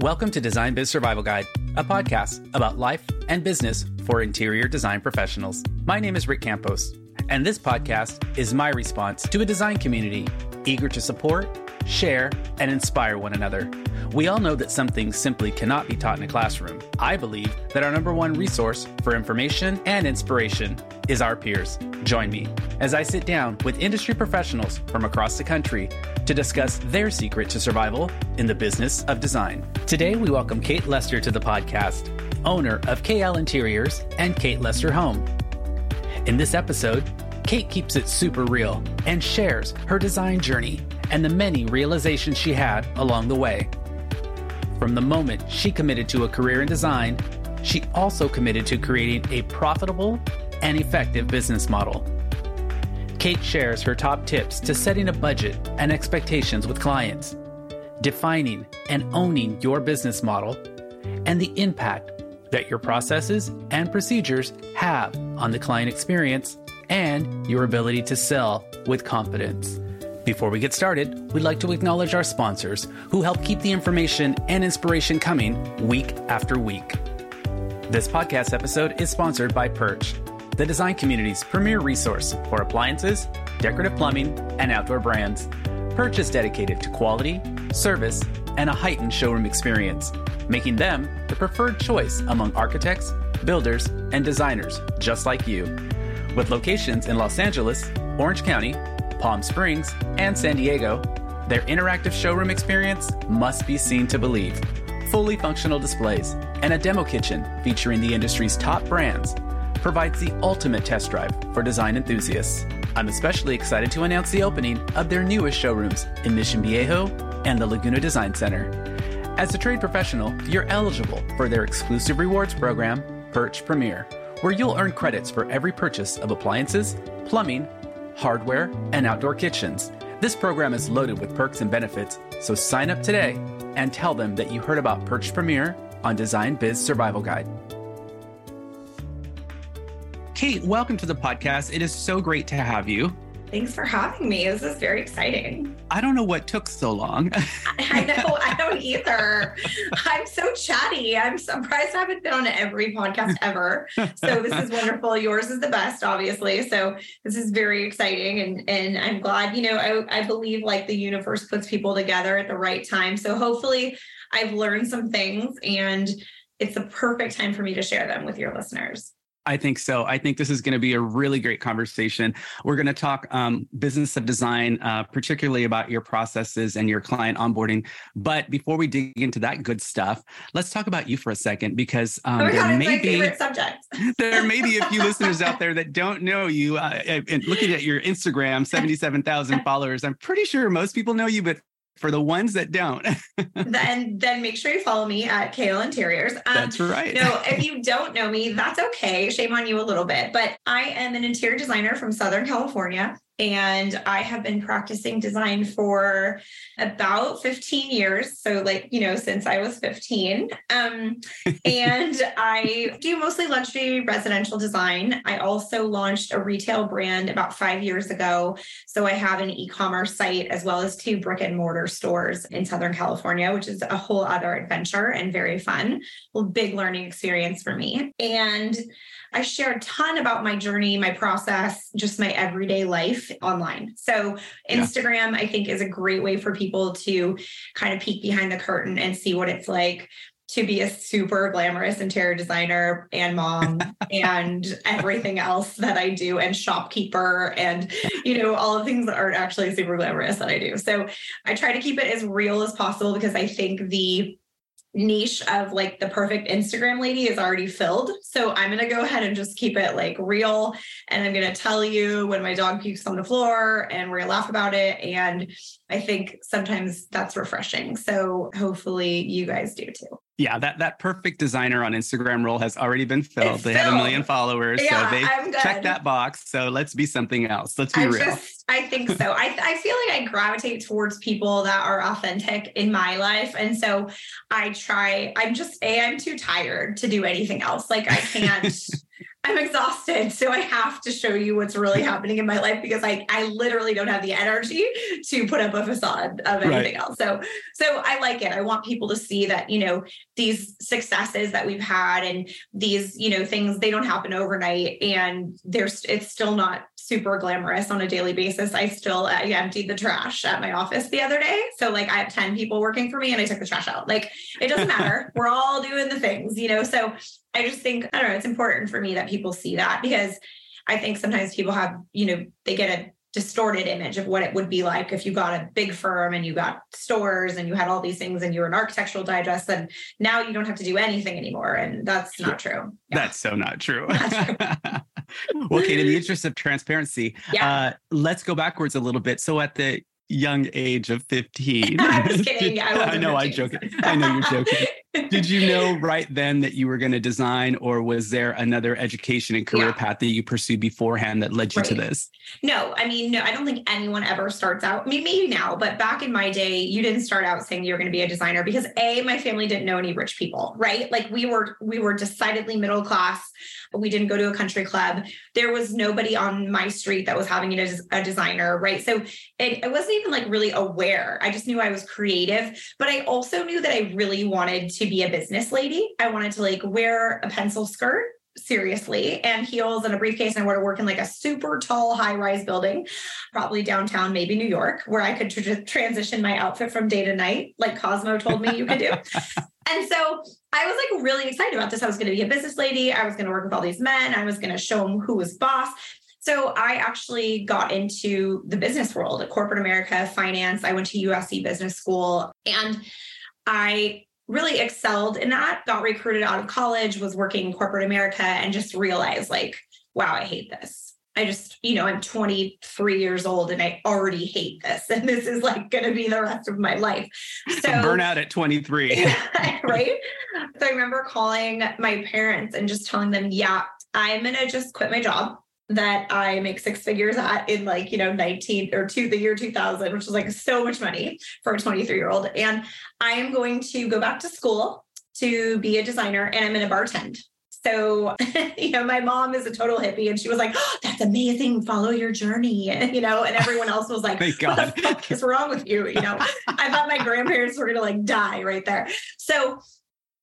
Welcome to Design Biz Survival Guide, a podcast about life and business for interior design professionals. My name is Rick Campos, and this podcast is my response to a design community eager to support, share, and inspire one another. We all know that some things simply cannot be taught in a classroom. I believe that our number one resource for information and inspiration is our peers. Join me as I sit down with industry professionals from across the country to discuss their secret to survival in the business of design. Today, we welcome Kate Lester to the podcast, owner of KL Interiors and Kate Lester Home. In this episode, Kate keeps it super real and shares her design journey and the many realizations she had along the way. From the moment she committed to a career in design, she also committed to creating a profitable and effective business model. Kate shares her top tips to setting a budget and expectations with clients, defining and owning your business model, and the impact that your processes and procedures have on the client experience and your ability to sell with confidence. Before we get started, we'd like to acknowledge our sponsors who help keep the information and inspiration coming week after week. This podcast episode is sponsored by Perch, the design community's premier resource for appliances, decorative plumbing, and outdoor brands. Perch's dedicated to quality, service, and a heightened showroom experience, making them the preferred choice among architects, builders, and designers just like you. With locations in Los Angeles, Orange County, Palm Springs, and San Diego, their interactive showroom experience must be seen to believe. Fully functional displays and a demo kitchen featuring the industry's top brands provides the ultimate test drive for design enthusiasts. I'm especially excited to announce the opening of their newest showrooms in Mission Viejo and the Laguna Design Center. As a trade professional, you're eligible for their exclusive rewards program, Perch Premier, where you'll earn credits for every purchase of appliances, plumbing, hardware, and outdoor kitchens. This program is loaded with perks and benefits, so sign up today and tell them that you heard about Perch Premier on Design Biz Survival Guide. Kate, welcome to the podcast. It is so great to have you. Thanks for having me. This is very exciting. I don't know what took so long. I know, I don't either. I'm so chatty. I'm surprised I haven't been on every podcast ever. So this is wonderful. Yours is the best, obviously. So this is very exciting. And and I'm glad, you know, I, I believe like the universe puts people together at the right time. So hopefully I've learned some things and it's the perfect time for me to share them with your listeners. I think so. I think this is going to be a really great conversation. We're going to talk um, business of design, uh, particularly about your processes and your client onboarding. But before we dig into that good stuff, let's talk about you for a second because um, oh there God, may be there may be a few listeners out there that don't know you. Uh, and looking at your Instagram, seventy-seven thousand followers, I'm pretty sure most people know you, but for the ones that don't then then make sure you follow me at KL Interiors. Um, that's right. no, if you don't know me, that's okay. Shame on you a little bit. But I am an interior designer from Southern California and I have been practicing design for about 15 years. So, like, you know, since I was 15. Um, and I do mostly luxury residential design. I also launched a retail brand about five years ago. So, I have an e commerce site as well as two brick and mortar stores in Southern California, which is a whole other adventure and very fun. A big learning experience for me. And I share a ton about my journey, my process, just my everyday life online. So, Instagram, yeah. I think, is a great way for people to kind of peek behind the curtain and see what it's like to be a super glamorous interior designer and mom and everything else that I do and shopkeeper and you know all the things that aren't actually super glamorous that I do. So I try to keep it as real as possible because I think the niche of like the perfect Instagram lady is already filled. So I'm going to go ahead and just keep it like real. And I'm going to tell you when my dog pukes on the floor and we're going to laugh about it. And I think sometimes that's refreshing. So hopefully you guys do too. Yeah, that that perfect designer on Instagram role has already been filled. It's they filled. have a million followers, yeah, so they check that box. So let's be something else. Let's be I real. Just, I think so. I, I feel like I gravitate towards people that are authentic in my life, and so I try. I'm just a. I'm too tired to do anything else. Like I can't. I'm exhausted. So I have to show you what's really happening in my life because I, I literally don't have the energy to put up a facade of anything right. else. So, so I like it. I want people to see that, you know, these successes that we've had and these, you know, things, they don't happen overnight and there's, it's still not super glamorous on a daily basis. I still uh, I emptied the trash at my office the other day. So like I have 10 people working for me and I took the trash out. Like it doesn't matter. We're all doing the things, you know. So I just think, I don't know, it's important for me that people see that because I think sometimes people have, you know, they get a distorted image of what it would be like if you got a big firm and you got stores and you had all these things and you were an architectural digest and now you don't have to do anything anymore and that's not true yeah. that's so not true, not true. well kate in the interest of transparency yeah. uh, let's go backwards a little bit so at the young age of 15 i'm just kidding. I, I know i'm joking. i know you're joking. Did you know right then that you were going to design or was there another education and career yeah. path that you pursued beforehand that led you right. to this? No i mean no i don't think anyone ever starts out I mean, maybe now but back in my day you didn't start out saying you were going to be a designer because a my family didn't know any rich people right? Like we were we were decidedly middle class we didn't go to a country club there was nobody on my street that was having a, a designer right so it, it wasn't even like really aware i just knew i was creative but i also knew that i really wanted to be a business lady. I wanted to like wear a pencil skirt seriously and heels and a briefcase and I wanted to work in like a super tall high rise building, probably downtown, maybe New York, where I could tr- transition my outfit from day to night, like Cosmo told me you could do. and so I was like really excited about this. I was going to be a business lady. I was going to work with all these men. I was going to show them who was boss. So I actually got into the business world at corporate America, finance. I went to USC business school and I really excelled in that, got recruited out of college, was working in corporate America, and just realized, like, wow, I hate this. I just, you know, I'm 23 years old and I already hate this. And this is like going to be the rest of my life. So burnout at 23. right. So I remember calling my parents and just telling them, yeah, I'm going to just quit my job that I make six figures at in like, you know, 19 or two, the year 2000, which is like so much money for a 23 year old. And I am going to go back to school to be a designer and I'm going to bartend. So, you know, my mom is a total hippie and she was like, oh, that's amazing. Follow your journey. And, you know, and everyone else was like, Thank God. what the fuck is wrong with you? You know, I thought my grandparents were going to like die right there. So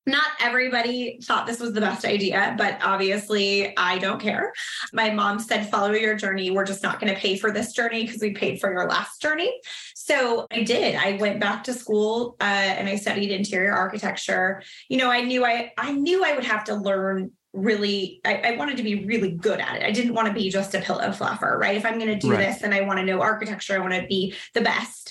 not everybody thought this was the best idea, but obviously I don't care. My mom said, follow your journey. We're just not going to pay for this journey because we paid for your last journey. So I did. I went back to school uh, and I studied interior architecture. You know, I knew I I knew I would have to learn really I, I, wanted to be really good at it. I didn't want to be just a pillow fluffer, right? If I'm going to do right. this and I want to know architecture, I want to be the best.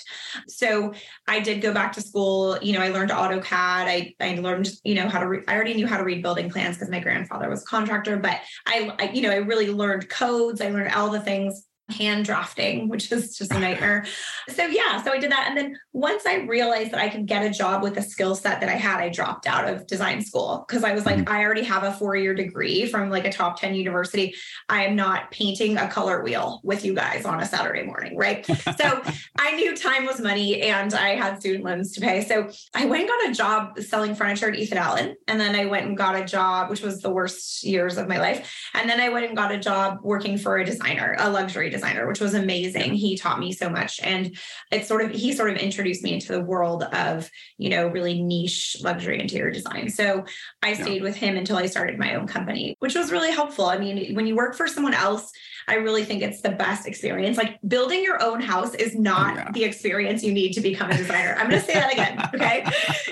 So I did go back to school. You know, I learned AutoCAD. I, I learned, you know, how to, re- I already knew how to read building plans because my grandfather was a contractor, but I, I, you know, I really learned codes. I learned all the things hand drafting, which is just a nightmare. so yeah, so I did that. And then once I realized that I could get a job with the skill set that I had, I dropped out of design school because I was like, mm-hmm. I already have a four-year degree from like a top 10 university. I am not painting a color wheel with you guys on a Saturday morning, right? so I knew time was money and I had student loans to pay. So I went and got a job selling furniture at Ethan Allen. And then I went and got a job, which was the worst years of my life. And then I went and got a job working for a designer, a luxury designer, which was amazing. He taught me so much. And it's sort of, he sort of introduced me into the world of, you know, really niche luxury interior design. So I stayed yeah. with him until I started my own company, which was really helpful. I mean, when you work for someone else, I really think it's the best experience. Like building your own house is not oh, yeah. the experience you need to become a designer. I'm going to say that again. Okay.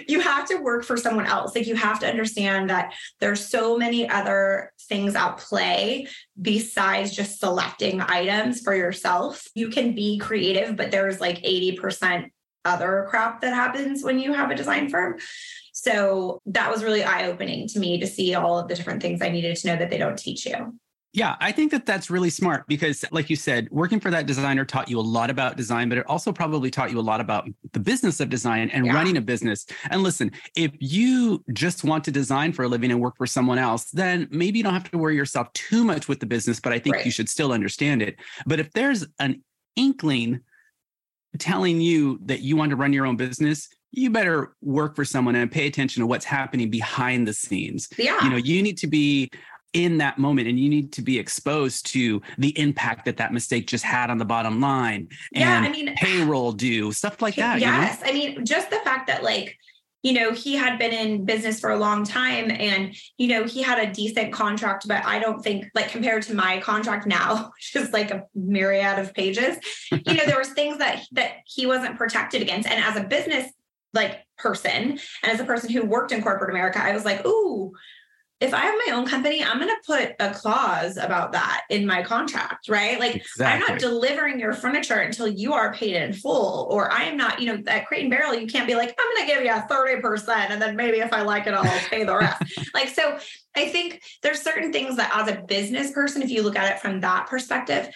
you have to work for someone else. Like you have to understand that there's so many other things at play besides just selecting items for yourself. You can be creative, but there's like 80% other crap that happens when you have a design firm. So that was really eye opening to me to see all of the different things I needed to know that they don't teach you. Yeah, I think that that's really smart because, like you said, working for that designer taught you a lot about design, but it also probably taught you a lot about the business of design and yeah. running a business. And listen, if you just want to design for a living and work for someone else, then maybe you don't have to worry yourself too much with the business, but I think right. you should still understand it. But if there's an inkling telling you that you want to run your own business, you better work for someone and pay attention to what's happening behind the scenes. Yeah. You know, you need to be in that moment and you need to be exposed to the impact that that mistake just had on the bottom line and yeah, I mean, payroll due stuff like that yes you know? i mean just the fact that like you know he had been in business for a long time and you know he had a decent contract but i don't think like compared to my contract now which is like a myriad of pages you know there was things that that he wasn't protected against and as a business like person and as a person who worked in corporate america i was like ooh if I have my own company, I'm going to put a clause about that in my contract, right? Like, exactly. I'm not delivering your furniture until you are paid in full, or I am not, you know, at Crate and Barrel, you can't be like, I'm going to give you a 30%, and then maybe if I like it, I'll pay the rest. like, so I think there's certain things that as a business person, if you look at it from that perspective,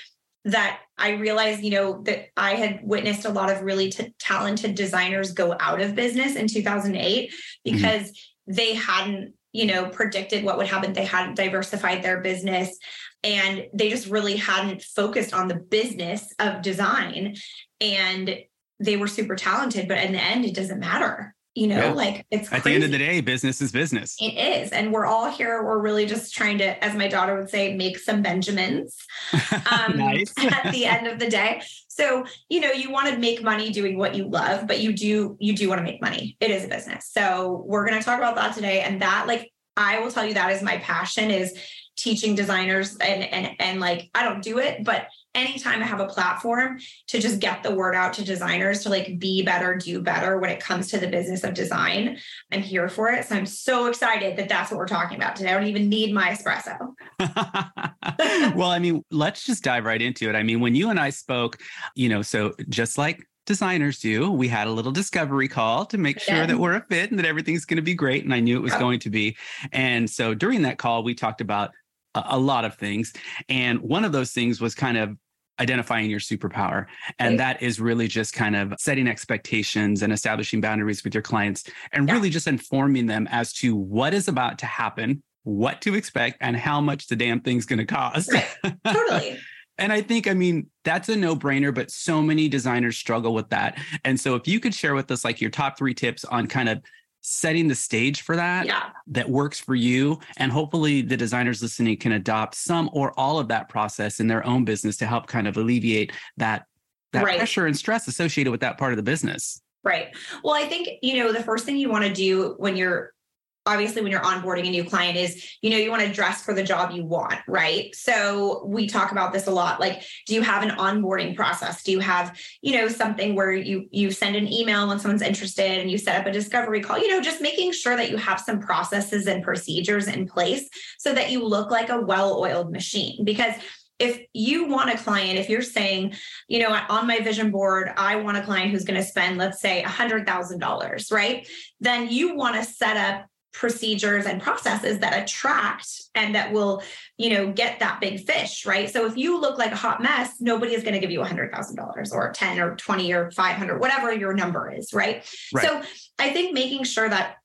that I realized, you know, that I had witnessed a lot of really t- talented designers go out of business in 2008 mm-hmm. because mm-hmm. they hadn't you know, predicted what would happen. They hadn't diversified their business and they just really hadn't focused on the business of design. And they were super talented, but in the end, it doesn't matter. You know, yeah. like it's at crazy. the end of the day, business is business. It is. And we're all here. We're really just trying to, as my daughter would say, make some Benjamins um, at the end of the day. So, you know, you want to make money doing what you love, but you do, you do want to make money. It is a business. So we're going to talk about that today. And that, like, I will tell you that is my passion is teaching designers and, and, and like, I don't do it, but anytime I have a platform to just get the word out to designers to like be better, do better when it comes to the business of design, I'm here for it. So I'm so excited that that's what we're talking about today. I don't even need my espresso. well, I mean, let's just dive right into it. I mean, when you and I spoke, you know, so just like designers do. We had a little discovery call to make sure yeah. that we're a fit and that everything's going to be great. And I knew it was going to be. And so during that call, we talked about a, a lot of things. And one of those things was kind of identifying your superpower. And right. that is really just kind of setting expectations and establishing boundaries with your clients and yeah. really just informing them as to what is about to happen, what to expect, and how much the damn thing's going to cost. Right. Totally. and I think, I mean, that's a no brainer, but so many designers struggle with that. And so if you could share with us like your top three tips on kind of setting the stage for that yeah. that works for you and hopefully the designers listening can adopt some or all of that process in their own business to help kind of alleviate that that right. pressure and stress associated with that part of the business right well i think you know the first thing you want to do when you're obviously when you're onboarding a new client is you know you want to dress for the job you want right? So we talk about this a lot like do you have an onboarding process? Do you have you know something where you you send an email when someone's interested and you set up a discovery call? You know just making sure that you have some processes and procedures in place so that you look like a well-oiled machine. Because if you want a client, if you're saying, you know, on my vision board, I want a client who's going to spend, let's say, $100,000, right? Then you want to set up procedures and processes that attract and that will you know get that big fish right so if you look like a hot mess nobody is going to give you $100000 or 10 or 20 or 500 whatever your number is right? right so i think making sure that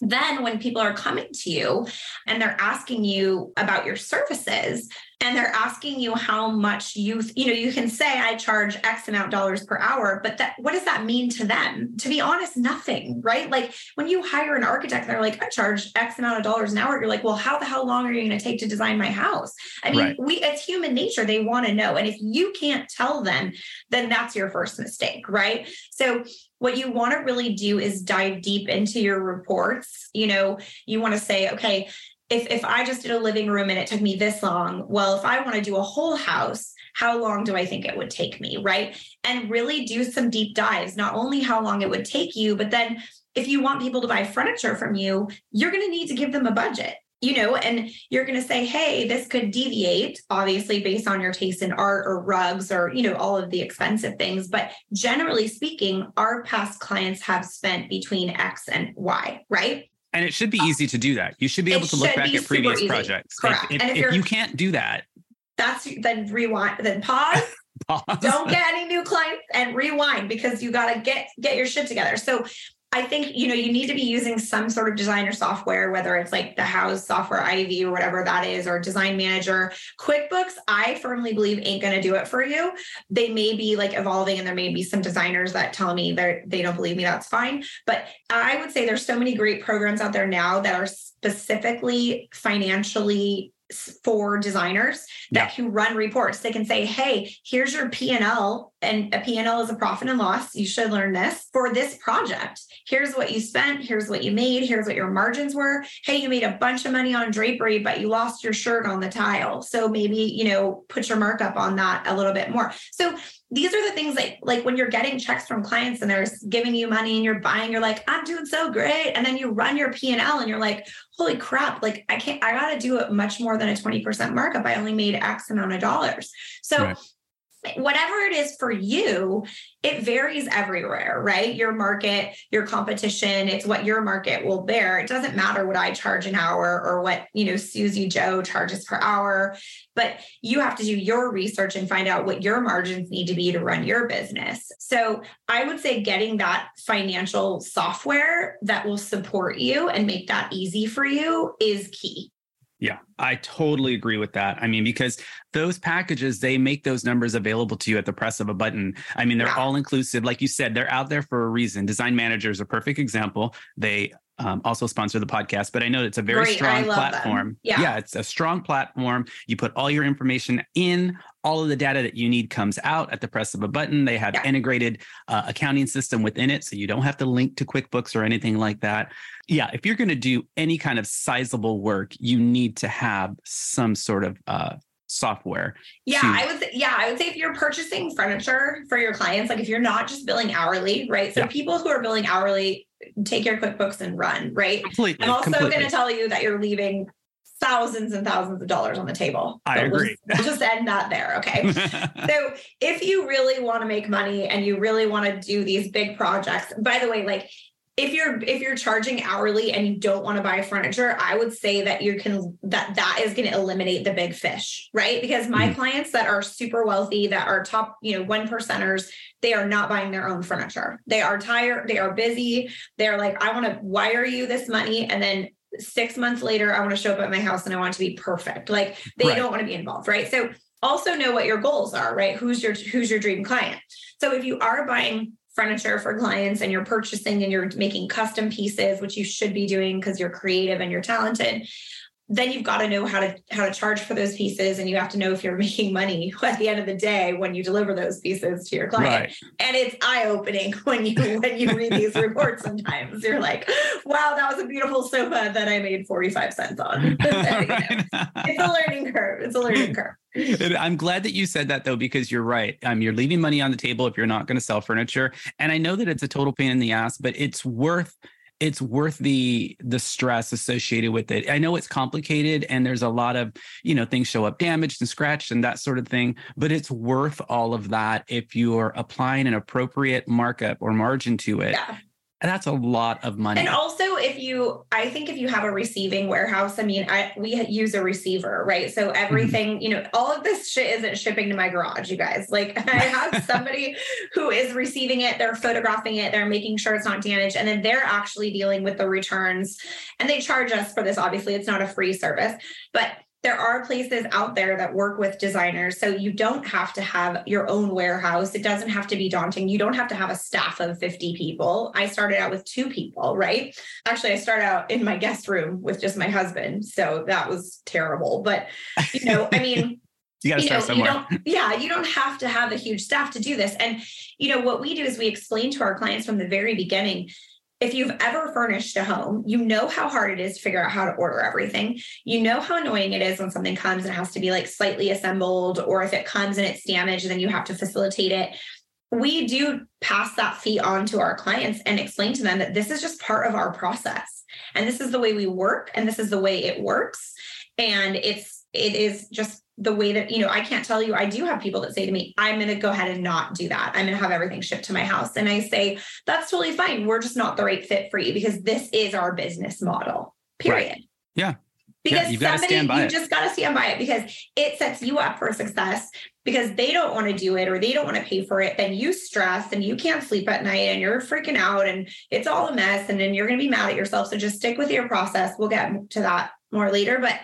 then when people are coming to you and they're asking you about your services and they're asking you how much you you know you can say i charge x amount dollars per hour but that what does that mean to them? To be honest nothing right? Like when you hire an architect they're like i charge x amount of dollars an hour you're like well how the hell long are you going to take to design my house? I mean right. we it's human nature they want to know and if you can't tell them then that's your first mistake right? So what you want to really do is dive deep into your reports you know? You want to say okay if if I just did a living room and it took me this long, well, if I want to do a whole house, how long do I think it would take me, right? And really do some deep dives, not only how long it would take you, but then if you want people to buy furniture from you, you're going to need to give them a budget. You know, and you're going to say, hey, this could deviate, obviously, based on your taste in art or rugs or, you know, all of the expensive things. But generally speaking, our past clients have spent between X and Y, right? And it should be easy to do that. You should be able to look back at previous easy. projects. Correct. If, if, if, if you can't do that, that's then rewind, then pause. pause. Don't get any new clients and rewind because you got to get get your shit together. So I think you know you need to be using some sort of designer software, whether it's like the Houzz software Ivy or whatever that is, or Design Manager. QuickBooks, I firmly believe ain't going to do it for you. They may be like evolving, and there may be some designers that tell me they they don't believe me. That's fine, but I would say there's so many great programs out there now that are specifically financially for designers that Yeah. can run reports. They can say, "Hey, here's your P&L and a P&L is a profit and loss. You should learn this for this project. Here's what you spent, here's what you made, here's what your margins were. Hey, you made a bunch of money on drapery, but you lost your shirt on the tile. So maybe, you know, put your markup on that a little bit more." So these are the things that like when you're getting checks from clients and they're giving you money and you're buying you're like i'm doing so great and then you run your p&l and you're like holy crap like i can't i gotta do it much more than a 20% markup i only made x amount of dollars so Right. Whatever it is for you it varies everywhere right? Your market your competition it's what your market will bear. It doesn't matter what i charge an hour or what you know susie joe charges per hour but you have to do your research and find out what your margins need to be to run your business. So i would say getting that financial software that will support you and make that easy for you is key Yeah, I totally agree with that. I mean, because those packages, they make those numbers available to you at the press of a button. I mean, they're Yeah. all inclusive. Like you said, they're out there for a reason. Design Manager is a perfect example. They um, also sponsor the podcast, but I know it's a very Great. Strong them. platform. Yeah. it's a strong platform. You put all your information in, all of the data that you need comes out at the press of a button. They have Yeah. integrated uh, accounting system within it, so you don't have to link to QuickBooks or anything like that. Yeah, if you're going to do any kind of sizable work, you need to have some sort of uh, software. Yeah, to- I would. Say, yeah, I would say if you're purchasing furniture for your clients, like if you're not just billing hourly, right? So Yeah. people who are billing hourly, take your QuickBooks and run, right? Completely. I'm also going to tell you that you're leaving thousands and thousands of dollars on the table. I So we'll agree. just- We'll just end that there, okay? So if you really want to make money and you really want to do these big projects, by the way, like if you're if you're charging hourly and you don't want to buy furniture, I would say that you can that that is going to eliminate the big fish, right? Because my Mhm. clients that are super wealthy, that are top, you know, one percenters, they are not buying their own furniture. They are tired, they are busy. They're like, I want to wire you this money and then six months later, I want to show up at my house and I want to be perfect. Like they Right. don't want to be involved, right? So also know what your goals are, right? Who's your who's your dream client? So if you are buying furniture for clients and you're purchasing and you're making custom pieces, which you should be doing because you're creative and you're talented, then you've got to know how to how to charge for those pieces and you have to know if you're making money at the end of the day when you deliver those pieces to your client right. and it's eye-opening when you when you read these reports sometimes you're like wow that was a beautiful sofa that i made 45 cents on it's a learning curve it's a learning curve I'm glad that you said that though, because you're right. Um, you're leaving money on the table if you're not going to sell furniture. And I know that it's a total pain in the ass, but it's worth it's worth the the stress associated with it. I know it's complicated and there's a lot of, you know, things show up damaged and scratched and that sort of thing, but it's worth all of that if you're applying an appropriate markup or margin to it. yeah And that's a lot of money. and also if you i think if you have a receiving warehouse i mean i we use a receiver right? So mm-hmm. everything you know all of this shit isn't shipping to my garage you guys. Like i have somebody who is receiving it they're photographing it they're making sure it's not damaged and then they're actually dealing with the returns and they charge us for this obviously it's not a free service. But there are places out there that work with designers. So you don't have to have your own warehouse. It doesn't have to be daunting. You don't have to have a staff of 50 people. I started out with two people, right? Actually, I started out in my guest room with just my husband. So that was terrible. But, you know, I mean, you got to you know, start you somewhere. don't, yeah, you don't have to have a huge staff to do this. And, you know, what we do is we explain to our clients from the very beginning if you've ever furnished a home, you know how hard it is to figure out how to order everything. You know how annoying it is when something comes and has to be like slightly assembled, or if it comes and it's damaged, then you have to facilitate it. We do pass that fee on to our clients and explain to them that this is just part of our process. And this is the way we work, and this is the way it works. And it's it is just the way that, you know, I can't tell you, I do have people that say to me, I'm going to go ahead and not do that. I'm going to have everything shipped to my house. And I say, that's totally fine. We're just not the right fit for you because this is our business model, period. Yeah. Because you've somebody, you it. just got to stand by it because it sets you up for success because they don't want to do it or they don't want to pay for it. Then you stress and you can't sleep at night and you're freaking out and it's all a mess. And then you're going to be mad at yourself. So just stick with your process. We'll get to that more later. But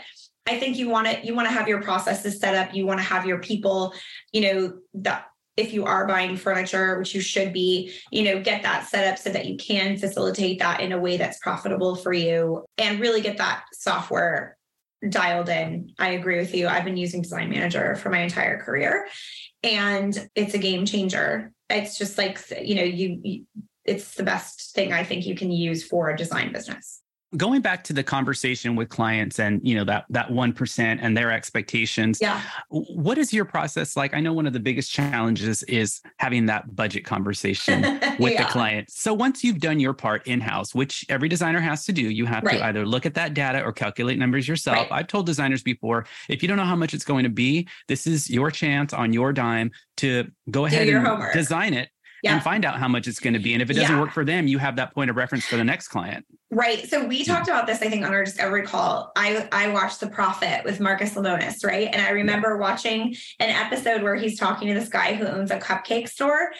I think you want to you want to have your processes set up. You want to have your people, you know, that if you are buying furniture, which you should be, you know, get that set up so that you can facilitate that in a way that's profitable for you and really get that software dialed in. I agree with you. I've been using Design Manager for my entire career and it's a game changer. It's just like, you know, you, you it's the best thing I think you can use for a design business going back to the conversation with clients and you know that that 1% and their expectations yeah what is your process like i know one of the biggest challenges is having that budget conversation with yeah. the client so once you've done your part in-house which every designer has to do you have right. to either look at that data or calculate numbers yourself right. i've told designers before if you don't know how much it's going to be this is your chance on your dime to go ahead and homework. design it yeah. and find out how much it's going to be. And if it doesn't yeah. work for them, you have that point of reference for the next client. Right. So we talked about this, I think, on our discovery call. I I watched The Profit with Marcus Lemonis, right? And I remember watching an episode where he's talking to this guy who owns a cupcake store.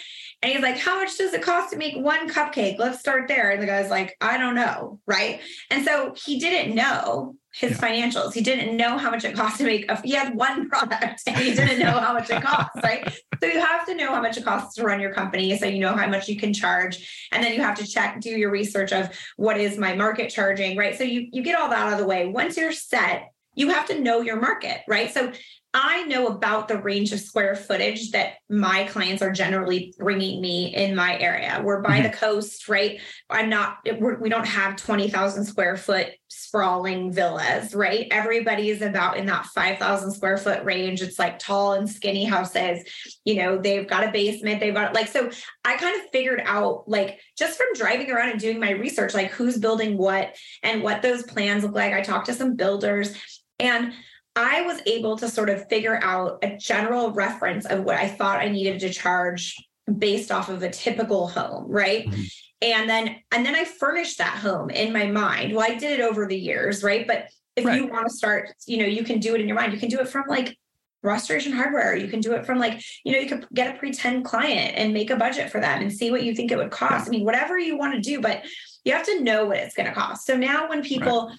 And he's like, How much does it cost to make one cupcake? Let's start there. And the guy's like, I don't know. Right. And so he didn't know his yeah. financials. He didn't know how much it cost to make a, he had one product and he didn't know how much it costs, right? So you have to know how much it costs to run your company. So you know how much you can charge. And then you have to check, do your research of what is my market charging, right? So you, you get all that out of the way. Once you're set, you have to know your market, right? So I know about the range of square footage that my clients are generally bringing me in my area. We're by mm-hmm. the coast, right? I'm not, we're, we do not have 20,000 square foot sprawling villas, right? Everybody is about in that 5,000 square foot range. It's like tall and skinny houses. You know, they've got a basement, they've got like, so I kind of figured out, like, just from driving around and doing my research, like who's building what and what those plans look like. I talked to some builders and I was able to sort of figure out a general reference of what I thought I needed to charge based off of a typical home, right? Mm-hmm. And then and then I furnished that home in my mind. Well, I did it over the years, right? But if right. you want to start, you know, you can do it in your mind. You can do it from like restoration hardware. You can do it from like, you know, you could get a pretend client and make a budget for them and see what you think it would cost. I mean, whatever you want to do, but you have to know what it's going to cost. So now when people right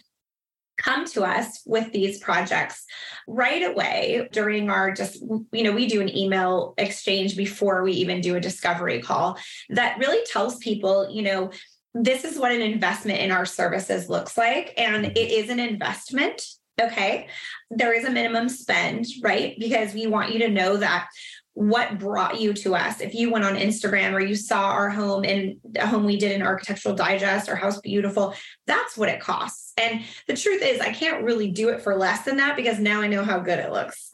come to us with these projects right away during our just you know we do an email exchange before we even do a discovery call that really tells people you know this is what an investment in our services looks like and mm-hmm. it is an investment okay there is a minimum spend right because we want you to know that what brought you to us. If you went on Instagram or you saw our home in a home we did in Architectural Digest or House Beautiful, that's what it costs. And the truth is, I can't really do it for less than that because now I know how good it looks.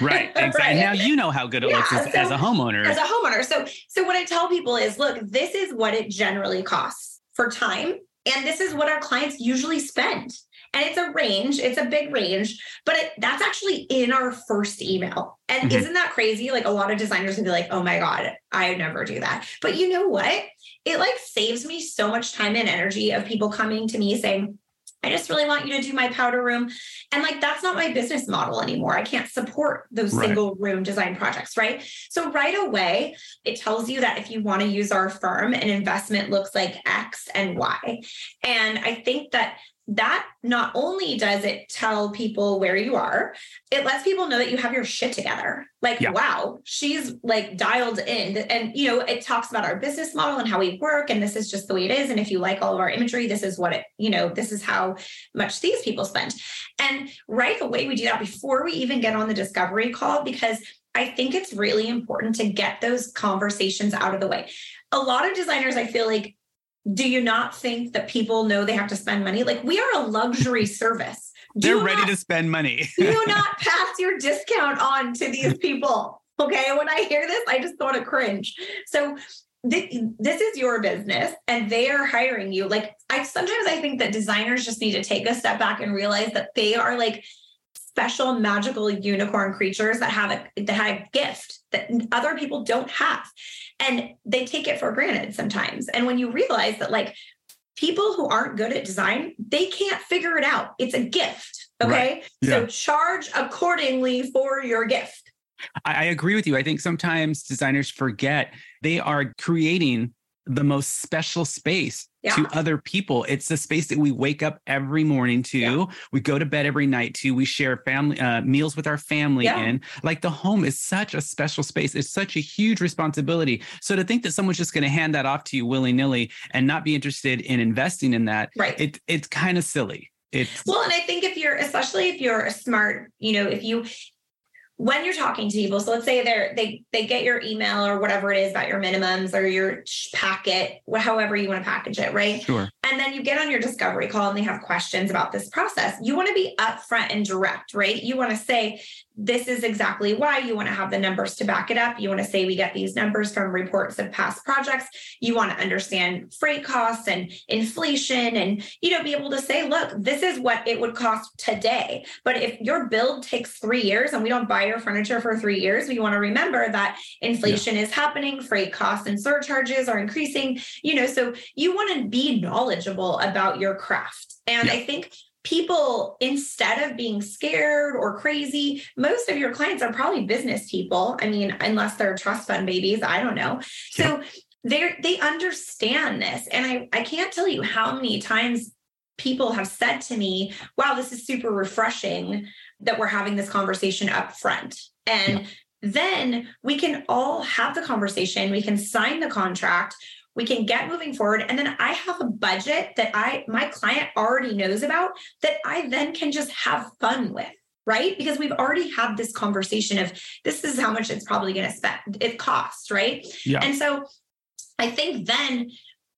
Right. Exactly. right? And now you know how good it yeah, looks as, so, as a homeowner. As a homeowner. So, so what I tell people is, look, this is what it generally costs for time. And this is what our clients usually spend and it's a range it's a big range but it, that's actually in our first email and mm-hmm. isn't that crazy like a lot of designers would be like oh my god i never do that but you know what it like saves me so much time and energy of people coming to me saying I just really want you to do my powder room. And like, that's not my business model anymore. I can't support those right. single room design projects, right? So, right away, it tells you that if you want to use our firm, an investment looks like X and Y. And I think that that not only does it tell people where you are, it lets people know that you have your shit together. Like, yeah. wow, she's like dialed in. And, you know, it talks about our business model and how we work. And this is just the way it is. And if you like all of our imagery, this is what it, you know, this is how much these people spend. And right away, we do that before we even get on the discovery call because I think it's really important to get those conversations out of the way. A lot of designers, I feel like, do you not think that people know they have to spend money? Like we are a luxury service. Do They're ready not, to spend money. do not pass your discount on to these people. Okay. When I hear this, I just want to cringe. So th- this is your business and they are hiring you. Like I sometimes I think that designers just need to take a step back and realize that they are like special magical unicorn creatures that have a that have a gift that other people don't have and they take it for granted sometimes. And when you realize that like people who aren't good at design they can't figure it out. It's a gift okay? Right. yeah. so charge accordingly for your gift. I, I agree with you. I think sometimes designers forget they are creating the most special space yeah. to other people. It's the space that we wake up every morning to. Yeah. We go to bed every night to. We share family uh, meals with our family yeah. in. Like the home is such a special space. It's such a huge responsibility. So to think that someone's just going to hand that off to you willy nilly and not be interested in investing in that, right? It, it's kind of silly It's well, and I think if you're, especially if you're a smart, you know, if you when you're talking to people, so let's say they're they they get your email or whatever it is about your minimums or your packet, however you want to package it, right? Sure. And then you get on your discovery call and they have questions about this process. You want to be upfront and direct, right? You want to say, this is exactly why you want to have the numbers to back it up. You want to say we get these numbers from reports of past projects. You want to understand freight costs and inflation and you know be able to say, look, this is what it would cost today. But if your build takes 3 years and we don't buy your furniture for 3 years, we want to remember that inflation yeah. is happening, freight costs and surcharges are increasing, you know, so you want to be knowledgeable about your craft. And yeah. I think people instead of being scared or crazy most of your clients are probably business people. I mean unless they're trust fund babies i don't know. So they they understand this. And i i can't tell you how many times people have said to me wow this is super refreshing that we're having this conversation up front and yeah. then we can all have the conversation. We can sign the contract we can get moving forward. And then i have a budget that i my client already knows about that i then can just have fun with right? Because we've already had this conversation of this is how much it's probably going to spend it costs right? Yeah. and so i think then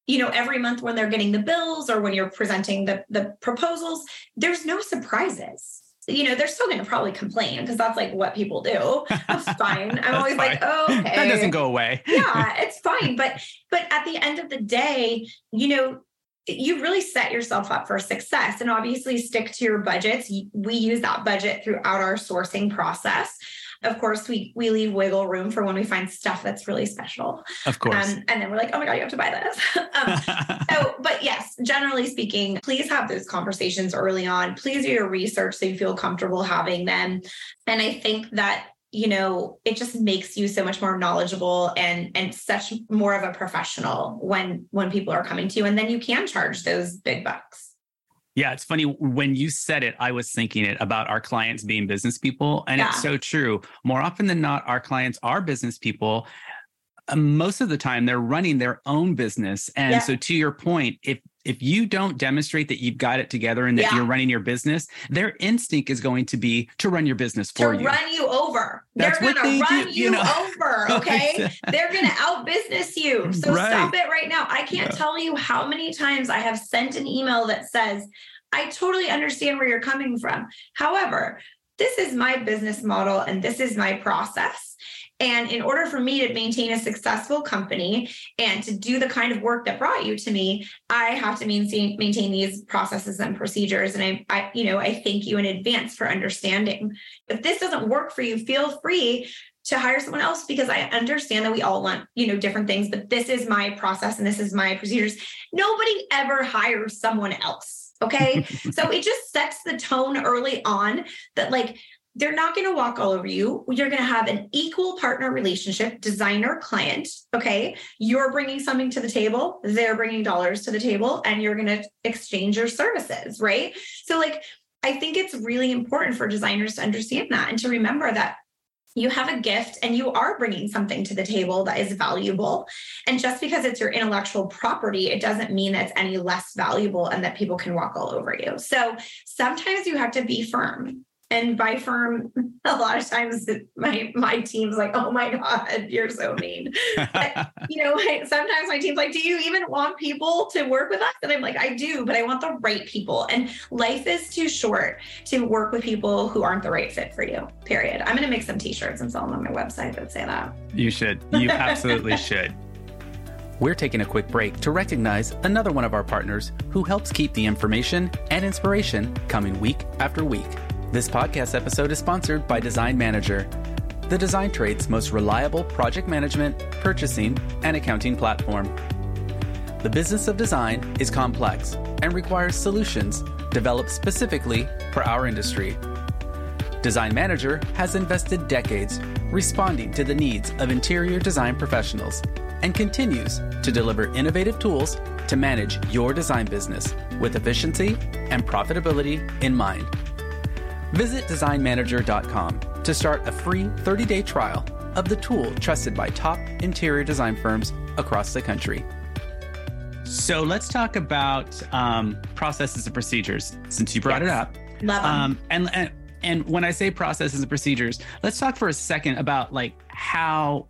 you know every month when they're getting the bills or when you're presenting the the proposals there's no surprises you know, they're still going to probably complain because that's like what people do. That's fine. I'm always fine. like, oh, okay. That doesn't go away. yeah, it's fine. But but at the end of the day, you know, you really set yourself up for success and obviously stick to your budgets. We use that budget throughout our sourcing process. Of course, we we leave wiggle room for when we find stuff that's really special. Of course. Um, and then we're like, oh my God, you have to buy this. um, so, but yes, generally speaking, please have those conversations early on. Please do your research so you feel comfortable having them. And I think that you know it just makes you so much more knowledgeable and and such more of a professional when when people are coming to you and then you can charge those big bucks yeah, it's funny when you said it, I was thinking it about our clients being business people. And yeah. it's so true. More often than not, our clients are business people. Um, most of the time, they're running their own business. And yeah. so, to your point, if if you don't demonstrate that you've got it together and that yeah. you're running your business, their instinct is going to be to run your business for to you. run you over. That's they're going to run do, you, you know? over. Okay. they're going to out business you. So right. stop it right now. I can't yeah. tell you how many times I have sent an email that says, I totally understand where you're coming from. However, this is my business model and this is my process. And in order for me to maintain a successful company and to do the kind of work that brought you to me, I have to maintain maintain these processes and procedures. And I, I, you know, I thank you in advance for understanding. If this doesn't work for you, feel free to hire someone else because I understand that we all want, you know, different things, but this is my process and this is my procedures. Nobody ever hires someone else. Okay. so it just sets the tone early on that like they're not going to walk all over you. You're going to have an equal partner relationship, designer client. Okay. You're bringing something to the table, they're bringing dollars to the table, and you're going to exchange your services. Right. So, like, I think it's really important for designers to understand that and to remember that you have a gift and you are bringing something to the table that is valuable. And just because it's your intellectual property, it doesn't mean that it's any less valuable and that people can walk all over you. So sometimes you have to be firm and by firm a lot of times my my team's like oh my god you're so mean. But, you know sometimes my team's like do you even want people to work with us? And i'm like i do but i want the right people. And life is too short to work with people who aren't the right fit for you period. I'm going to make some t-shirts and sell them on my website that say that. You should. You absolutely should. We're taking a quick break to recognize another one of our partners who helps keep the information and inspiration coming week after week this podcast episode is sponsored by Design Manager, the design trade's most reliable project management, purchasing, and accounting platform. The business of design is complex and requires solutions developed specifically for our industry. Design Manager has invested decades responding to the needs of interior design professionals and continues to deliver innovative tools to manage your design business with efficiency and profitability in mind. Visit designmanager.com to start a free 30 day trial of the tool trusted by top interior design firms across the country. So let's talk about um, processes and procedures since you brought yes. it up. Love them. Um, and, and and when I say processes and procedures, let's talk for a second about like how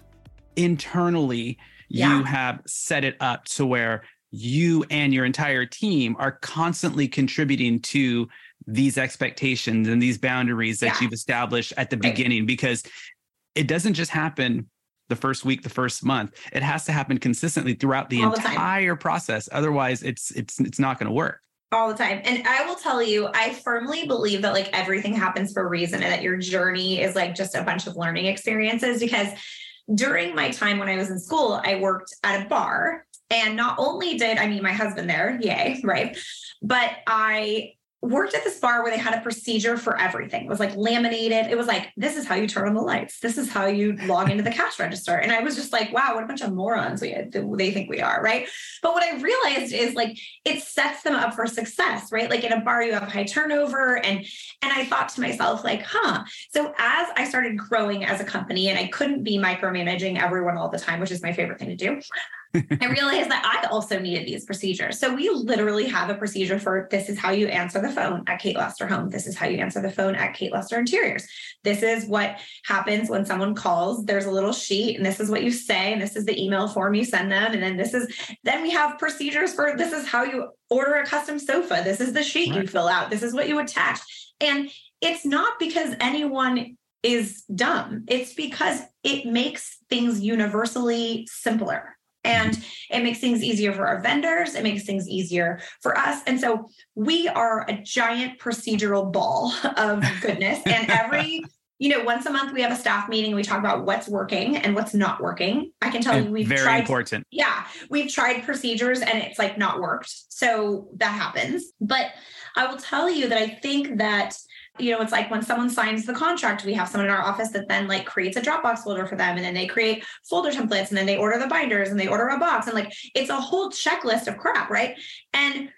internally yeah. you have set it up to where you and your entire team are constantly contributing to these expectations and these boundaries that yeah. you've established at the right. beginning because it doesn't just happen the first week the first month it has to happen consistently throughout the All entire the process otherwise it's it's it's not going to work all the time. And I will tell you, I firmly believe that like everything happens for a reason and that your journey is like just a bunch of learning experiences because during my time when I was in school, I worked at a bar. And not only did I meet my husband there, yay, right? But I worked at this bar where they had a procedure for everything. It was like laminated. It was like, this is how you turn on the lights. This is how you log into the cash register. And I was just like, wow, what a bunch of morons we they think we are, right? But what I realized is like it sets them up for success, right? Like in a bar, you have high turnover. And and I thought to myself, like, huh. So as I started growing as a company and I couldn't be micromanaging everyone all the time, which is my favorite thing to do. I realized that I also needed these procedures. So we literally have a procedure for this is how you answer the phone at Kate Lester Home. This is how you answer the phone at Kate Lester Interiors. This is what happens when someone calls. There's a little sheet, and this is what you say, and this is the email form you send them. And then this is, then we have procedures for this is how you order a custom sofa. This is the sheet right. you fill out. This is what you attach. And it's not because anyone is dumb, it's because it makes things universally simpler and it makes things easier for our vendors. It makes things easier for us. And so we are a giant procedural ball of goodness. and every, you know, once a month we have a staff meeting. We talk about what's working and what's not working. I can tell and you we've very tried, important. Yeah. We've tried procedures and it's like not worked. So that happens. But I will tell you that I think that you know, it's like when someone signs the contract, we have someone in our office that then like creates a Dropbox folder for them. And then they create folder templates and then they order the binders and they order a box. And like it's a whole checklist of crap, right? And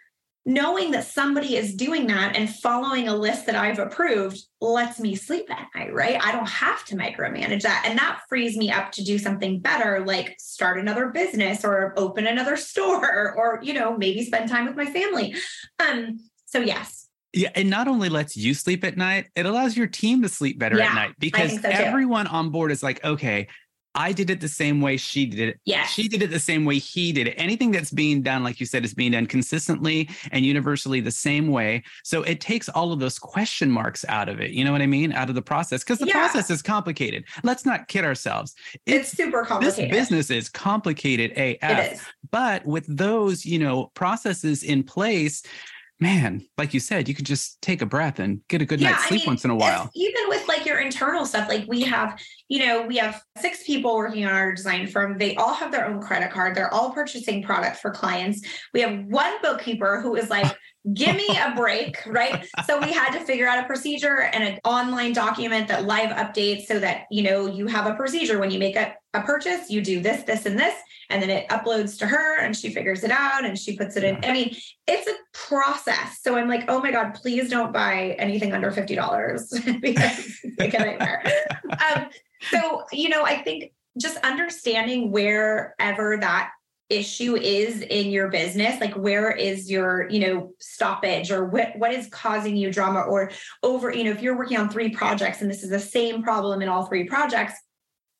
knowing that somebody is doing that and following a list that I've approved lets me sleep at night, right? I don't have to micromanage that. And that frees me up to do something better, like start another business or open another store or, you know, maybe spend time with my family. Um, so yes, yeah, it not only lets you sleep at night, it allows your team to sleep better yeah, at night because so everyone on board is like, okay, I did it the same way she did it. Yeah. She did it the same way he did it. Anything that's being done, like you said, is being done consistently and universally the same way. So it takes all of those question marks out of it. You know what I mean? Out of the process. Because the yeah. process is complicated. Let's not kid ourselves. It's, it's super complicated. This business is complicated AF. Is. But with those, you know, processes in place, man, like you said, you could just take a breath and get a good yeah, night's sleep I mean, once in a while. Even with like your internal stuff, like we have, you know, we have six people working on our design firm. They all have their own credit card. They're all purchasing product for clients. We have one bookkeeper who is like, give me a break, right? So we had to figure out a procedure and an online document that live updates so that, you know, you have a procedure when you make a, a purchase, you do this, this, and this, and then it uploads to her and she figures it out and she puts it in. I mean, it's a process. So I'm like, oh my God, please don't buy anything under $50 because it's a nightmare. um, so, you know, I think just understanding wherever that issue is in your business like where is your you know stoppage or what what is causing you drama or over you know if you're working on three projects and this is the same problem in all three projects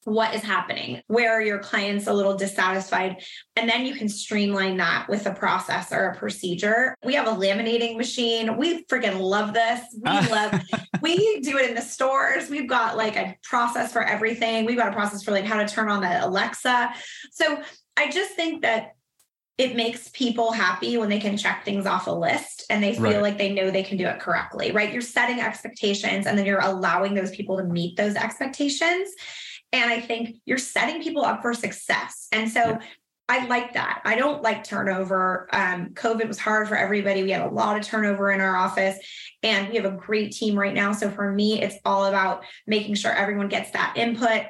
what is happening? Where are your clients a little dissatisfied? And then you can streamline that with a process or a procedure. We have a laminating machine. We freaking love this. We ah. love we do it in the stores. We've got like a process for everything. We've got a process for like how to turn on the alexa. So I just think that it makes people happy when they can check things off a list and they feel right. like they know they can do it correctly, right? You're setting expectations and then you're allowing those people to meet those expectations. And I think you're setting people up for success. And so yeah. I like that. I don't like turnover. Um, COVID was hard for everybody. We had a lot of turnover in our office, and we have a great team right now. So for me, it's all about making sure everyone gets that input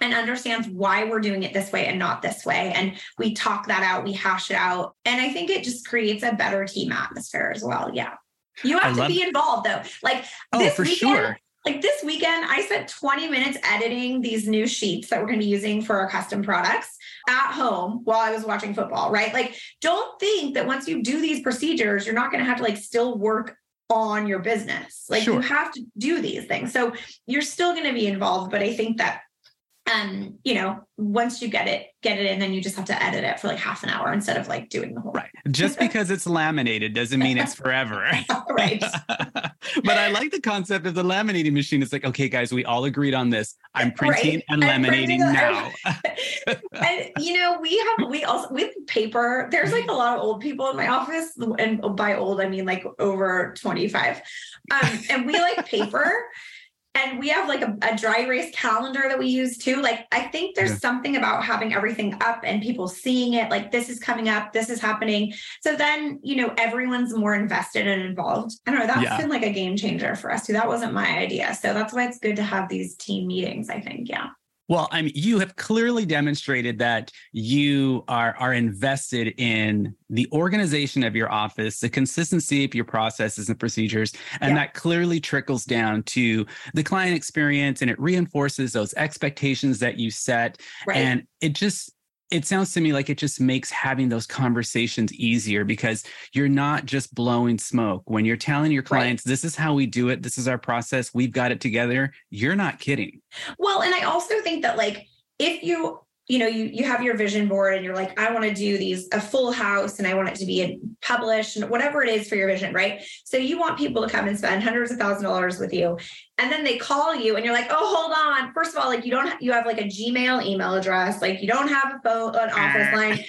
and understands why we're doing it this way and not this way. And we talk that out, we hash it out. And I think it just creates a better team atmosphere as well. Yeah. You have to be involved though. Like oh, for weekend, sure. Like this weekend, I spent 20 minutes editing these new sheets that we're going to be using for our custom products at home while I was watching football, right? Like, don't think that once you do these procedures, you're not going to have to like still work on your business. Like, sure. you have to do these things. So you're still going to be involved. But I think that and you know once you get it get it in then you just have to edit it for like half an hour instead of like doing the whole right. Just because it's laminated doesn't mean it's forever. Right. But i like the concept of the laminating machine. It's like okay guys we all agreed on this. I'm printing right? and laminating now. And you know we have we also with paper. There's like a lot of old people in my office and by old i mean like over 25 um, and we like paper and we have like a, a, dry erase calendar that we use too. Like i think there's yeah. something about having everything up and people seeing it like this is coming up this is happening. So then you know everyone's more invested and involved. I don't know that's yeah. been like a game changer for us too. That wasn't my idea. So that's why it's good to have these team meetings i think yeah well, I mean, you have clearly demonstrated that you are are invested in the organization of your office, the consistency of your processes and procedures, and yeah. that clearly trickles down to the client experience, and it reinforces those expectations that you set, right. and it just it sounds to me like it just makes having those conversations easier because you're not just blowing smoke. When you're telling your clients, right. this is how we do it, this is our process, we've got it together, you're not kidding. Well, and I also think that, like, if you you know you you have your vision board and you're like i want to do these a full house and i want it to be published and whatever it is for your vision right so you want people to come and spend hundreds of thousand dollars with you and then they call you and you're like oh hold on. First of all like you don't have, you have like a gmail email address. Like you don't have a phone an office line.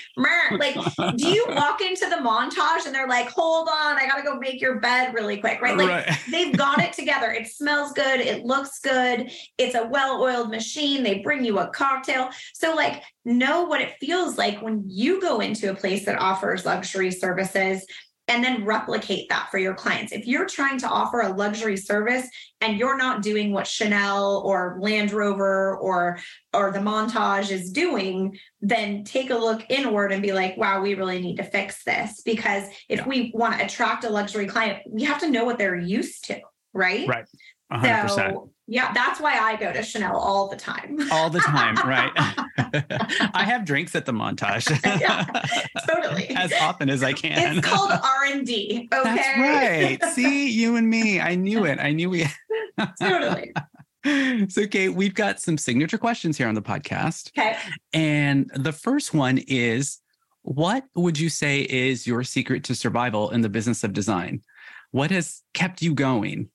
Like do you walk into the montage and they're like hold on. I gotta go make your bed really quick right? Like right. they've got it together. It smells good. It looks good. It's a well-oiled machine. They bring you a cocktail. So like know what it feels like when you go into a place that offers luxury services and then replicate that for your clients. If you're trying to offer a luxury service and you're not doing what Chanel or Land Rover or or the montage is doing, then take a look inward and be like, wow, we really need to fix this. Because if yeah. we want to attract a luxury client, we have to know what they're used to, right? Right. 100%. So yeah, that's why I go to Chanel all the time. All the time, right? I have drinks at the montage. yeah, totally. as often as I can. It's called R and D. Okay. That's right. See, you and me. I knew it. I knew we. totally. So, Kate, we've got some signature questions here on the podcast. Okay. And the first one is What would you say is your secret to survival in the business of design? What has kept you going?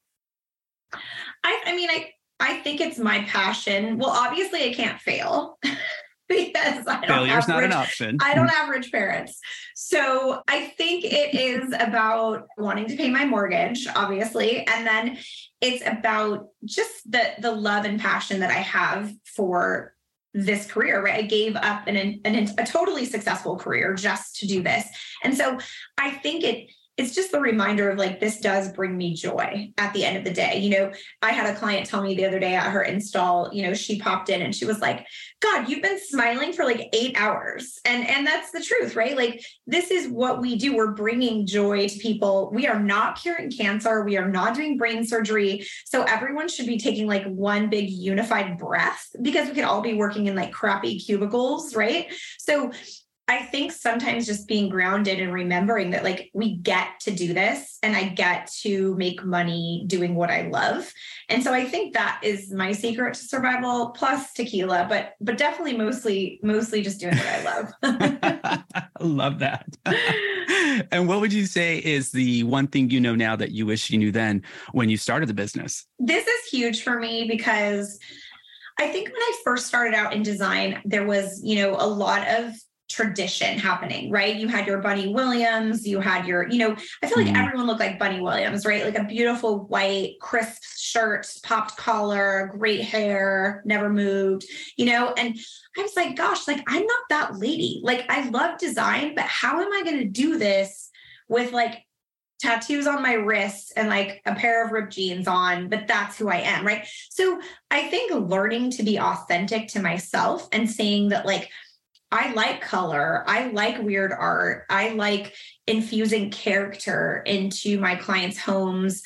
I, mean, I, I think it's my passion. Well, obviously, I can't fail. because I don't failure's not rich, an option. I don't have rich parents. So I think it is about wanting to pay my mortgage, obviously. And then it's about just the the love and passion that I have for this career, right? I gave up an, an, a totally successful career just to do this. And so I think it it's just the reminder of like this does bring me joy at the end of the day. You know i had a client tell me the other day at her install you know she popped in and she was like god you've been smiling for like eight hours. And and that's the truth right? Like this is what we do. We're bringing joy to people. We are not curing cancer. We are not doing brain surgery. So everyone should be taking like one big unified breath because we could all be working in like crappy cubicles right? So I think sometimes just being grounded and remembering that like we get to do this and I get to make money doing what I love. And so I think that is my secret to survival plus tequila, but but definitely mostly mostly just doing what I love. I love that. and what would you say is the one thing you know now that you wish you knew then when you started the business? This is huge for me because I think when I first started out in design, there was, you know, a lot of tradition happening, right? You had your Bunny Williams, you had your, you know, I feel like mm-hmm. everyone looked like Bunny Williams, right? Like a beautiful white, crisp shirt, popped collar, great hair, never moved, you know? And I was like, gosh, like I'm not that lady. Like I love design, but how am I going to do this with like tattoos on my wrists and like a pair of ripped jeans on, but that's who I am, right? So I think learning to be authentic to myself and saying that, like, I like color. I like weird art. I like infusing character into my clients' homes.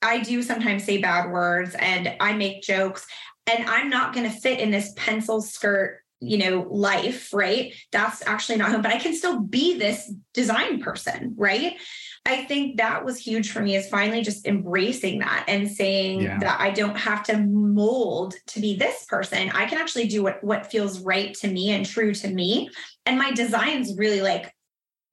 I do sometimes say bad words and I make jokes and I'm not going to fit in this pencil skirt you know life right that's actually not him but i can still be this design person right i think that was huge for me is finally just embracing that and saying yeah. that i don't have to mold to be this person i can actually do what what feels right to me and true to me and my designs really like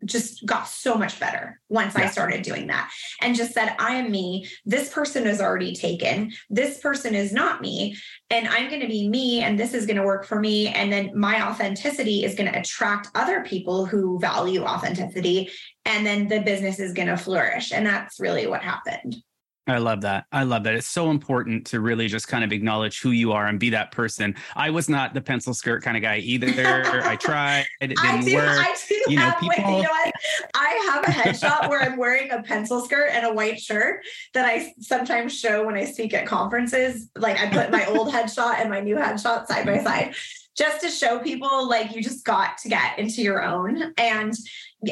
just got so much better once yeah. I started doing that and just said, I am me. This person is already taken. This person is not me. And I'm going to be me. And this is going to work for me. And then my authenticity is going to attract other people who value authenticity. And then the business is going to flourish. And that's really what happened. I love that. I love that. It's so important to really just kind of acknowledge who you are and be that person. I was not the pencil skirt kind of guy either. I tried. It didn't I do, work. I do you know, people... you know what? I have a headshot where I'm wearing a pencil skirt and a white shirt that I sometimes show when I speak at conferences. Like I put my old headshot and my new headshot side by side just to show people like you just got to get into your own and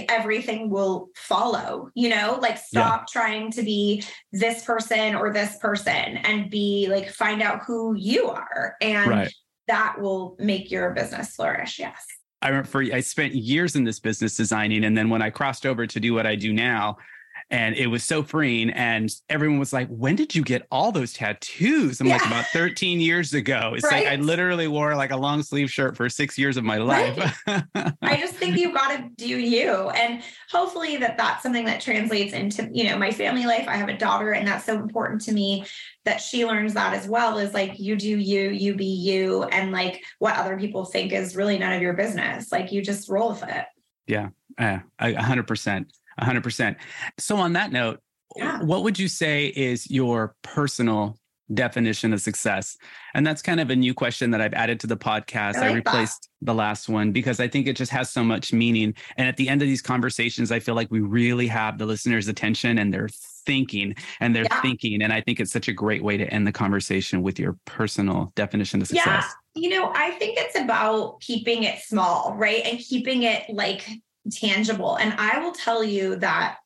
everything will follow you know like stop yeah. trying to be this person or this person and be like find out who you are and right. that will make your business flourish yes I remember for, I spent years in this business designing. And then when I crossed over to do what I do now, and it was so freeing. And everyone was like, "When did you get all those tattoos?" I'm yeah. like, "About 13 years ago." It's right? like I literally wore like a long sleeve shirt for six years of my life. Right. I just think you've got to do you, and hopefully that that's something that translates into you know my family life. I have a daughter, and that's so important to me that she learns that as well. Is like you do you, you be you, and like what other people think is really none of your business. Like you just roll with it. Yeah, a hundred percent. 100%. So, on that note, yeah. what would you say is your personal definition of success? And that's kind of a new question that I've added to the podcast. I, like I replaced that. the last one because I think it just has so much meaning. And at the end of these conversations, I feel like we really have the listener's attention and they're thinking and they're yeah. thinking. And I think it's such a great way to end the conversation with your personal definition of success. Yeah. You know, I think it's about keeping it small, right? And keeping it like tangible. And I will tell you that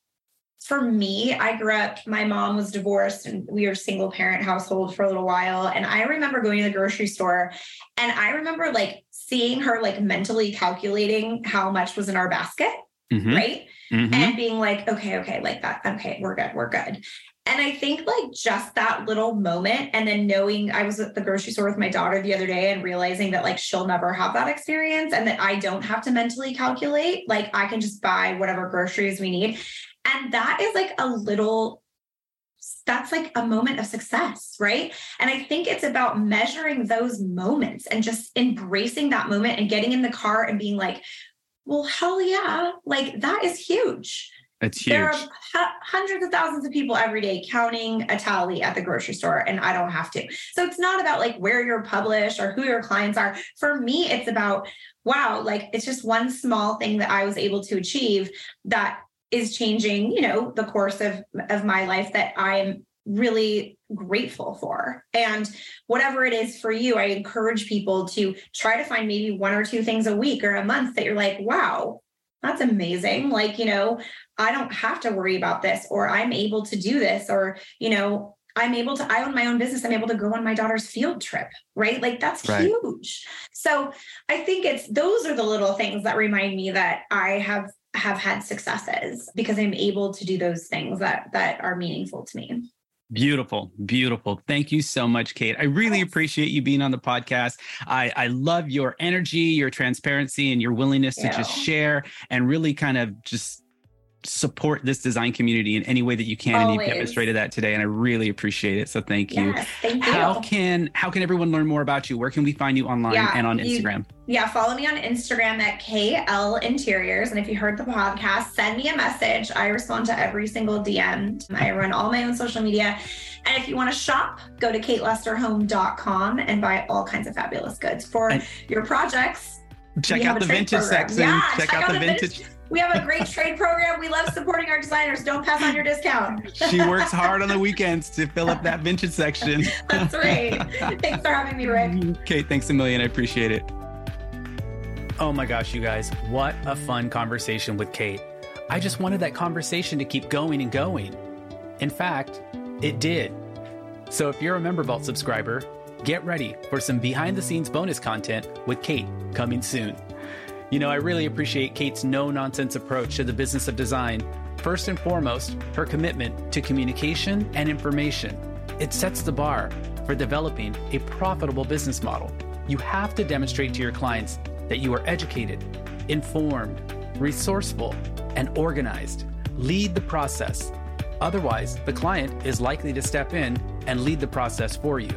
for me, I grew up, my mom was divorced and we were single parent household for a little while. And I remember going to the grocery store and I remember like seeing her like mentally calculating how much was in our basket. Mm-hmm. Right. Mm-hmm. And being like, okay, okay, like that. Okay, we're good. We're good. And I think like just that little moment, and then knowing I was at the grocery store with my daughter the other day and realizing that like she'll never have that experience and that I don't have to mentally calculate, like I can just buy whatever groceries we need. And that is like a little that's like a moment of success, right? And I think it's about measuring those moments and just embracing that moment and getting in the car and being like, well, hell yeah, like that is huge. It's huge. There are hundreds of thousands of people every day counting a tally at the grocery store, and I don't have to. So it's not about like where you're published or who your clients are. For me, it's about, wow, like it's just one small thing that I was able to achieve that is changing, you know, the course of, of my life that I'm really grateful for. And whatever it is for you, I encourage people to try to find maybe one or two things a week or a month that you're like, wow, that's amazing. Like, you know, I don't have to worry about this, or I'm able to do this, or, you know, I'm able to, I own my own business. I'm able to go on my daughter's field trip, right? Like that's right. huge. So I think it's those are the little things that remind me that I have have had successes because I'm able to do those things that that are meaningful to me. Beautiful, beautiful. Thank you so much, Kate. I really appreciate you being on the podcast. I, I love your energy, your transparency, and your willingness to just share and really kind of just support this design community in any way that you can Always. and you've demonstrated that today and i really appreciate it so thank you. Yes, thank you. How can how can everyone learn more about you? Where can we find you online yeah, and on instagram? You, yeah follow me on instagram at kl interiors and if you heard the podcast send me a message. I respond to every single dm i run all my own social media and if you want to shop go to katelesterhome.com and buy all kinds of fabulous goods for and your projects. Check out the vintage program. section. Yeah, check, check, out, out the vintage, vintage we have a great trade program. We love supporting our designers. Don't pass on your discount. she works hard on the weekends to fill up that vintage section. That's right. Thanks for having me, Rick. Okay, thanks a million. I appreciate it. Oh my gosh, you guys, what a fun conversation with Kate. I just wanted that conversation to keep going and going. In fact, It did. So if you're a Member Vault subscriber, get ready for some behind the scenes bonus content with Kate coming soon. You know, I really appreciate Kate's no nonsense approach to the business of design. First and foremost, her commitment to communication and information. It sets the bar for developing a profitable business model. You have to demonstrate to your clients that you are educated, informed, resourceful, and organized. Lead the process. Otherwise, the client is likely to step in and lead the process for you.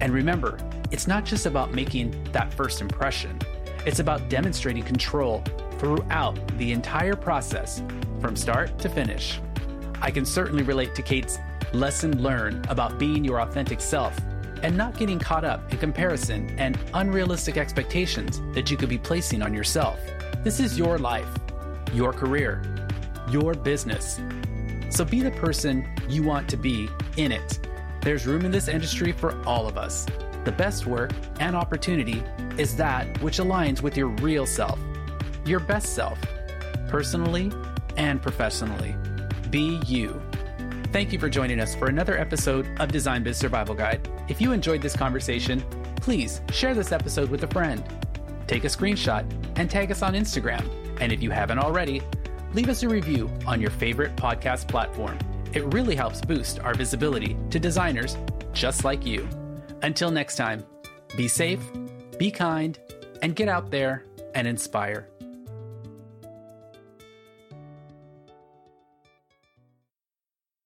And remember, it's not just about making that first impression, it's about demonstrating control throughout the entire process from start to finish. I can certainly relate to Kate's lesson learned about being your authentic self and not getting caught up in comparison and unrealistic expectations that you could be placing on yourself. This is your life, your career, your business. So be the person you want to be in it. There's room in this industry for all of us. The best work and opportunity is that which aligns with your real self, your best self, personally and professionally. Be you. Thank you for joining us for another episode of Design Biz Survival Guide. If you enjoyed this conversation, please share this episode with a friend. Take a screenshot and tag us on Instagram. And if you haven't already, leave us a review on your favorite podcast platform. It really helps boost our visibility to designers just like you. Until next time, be safe, be kind, and get out there and inspire.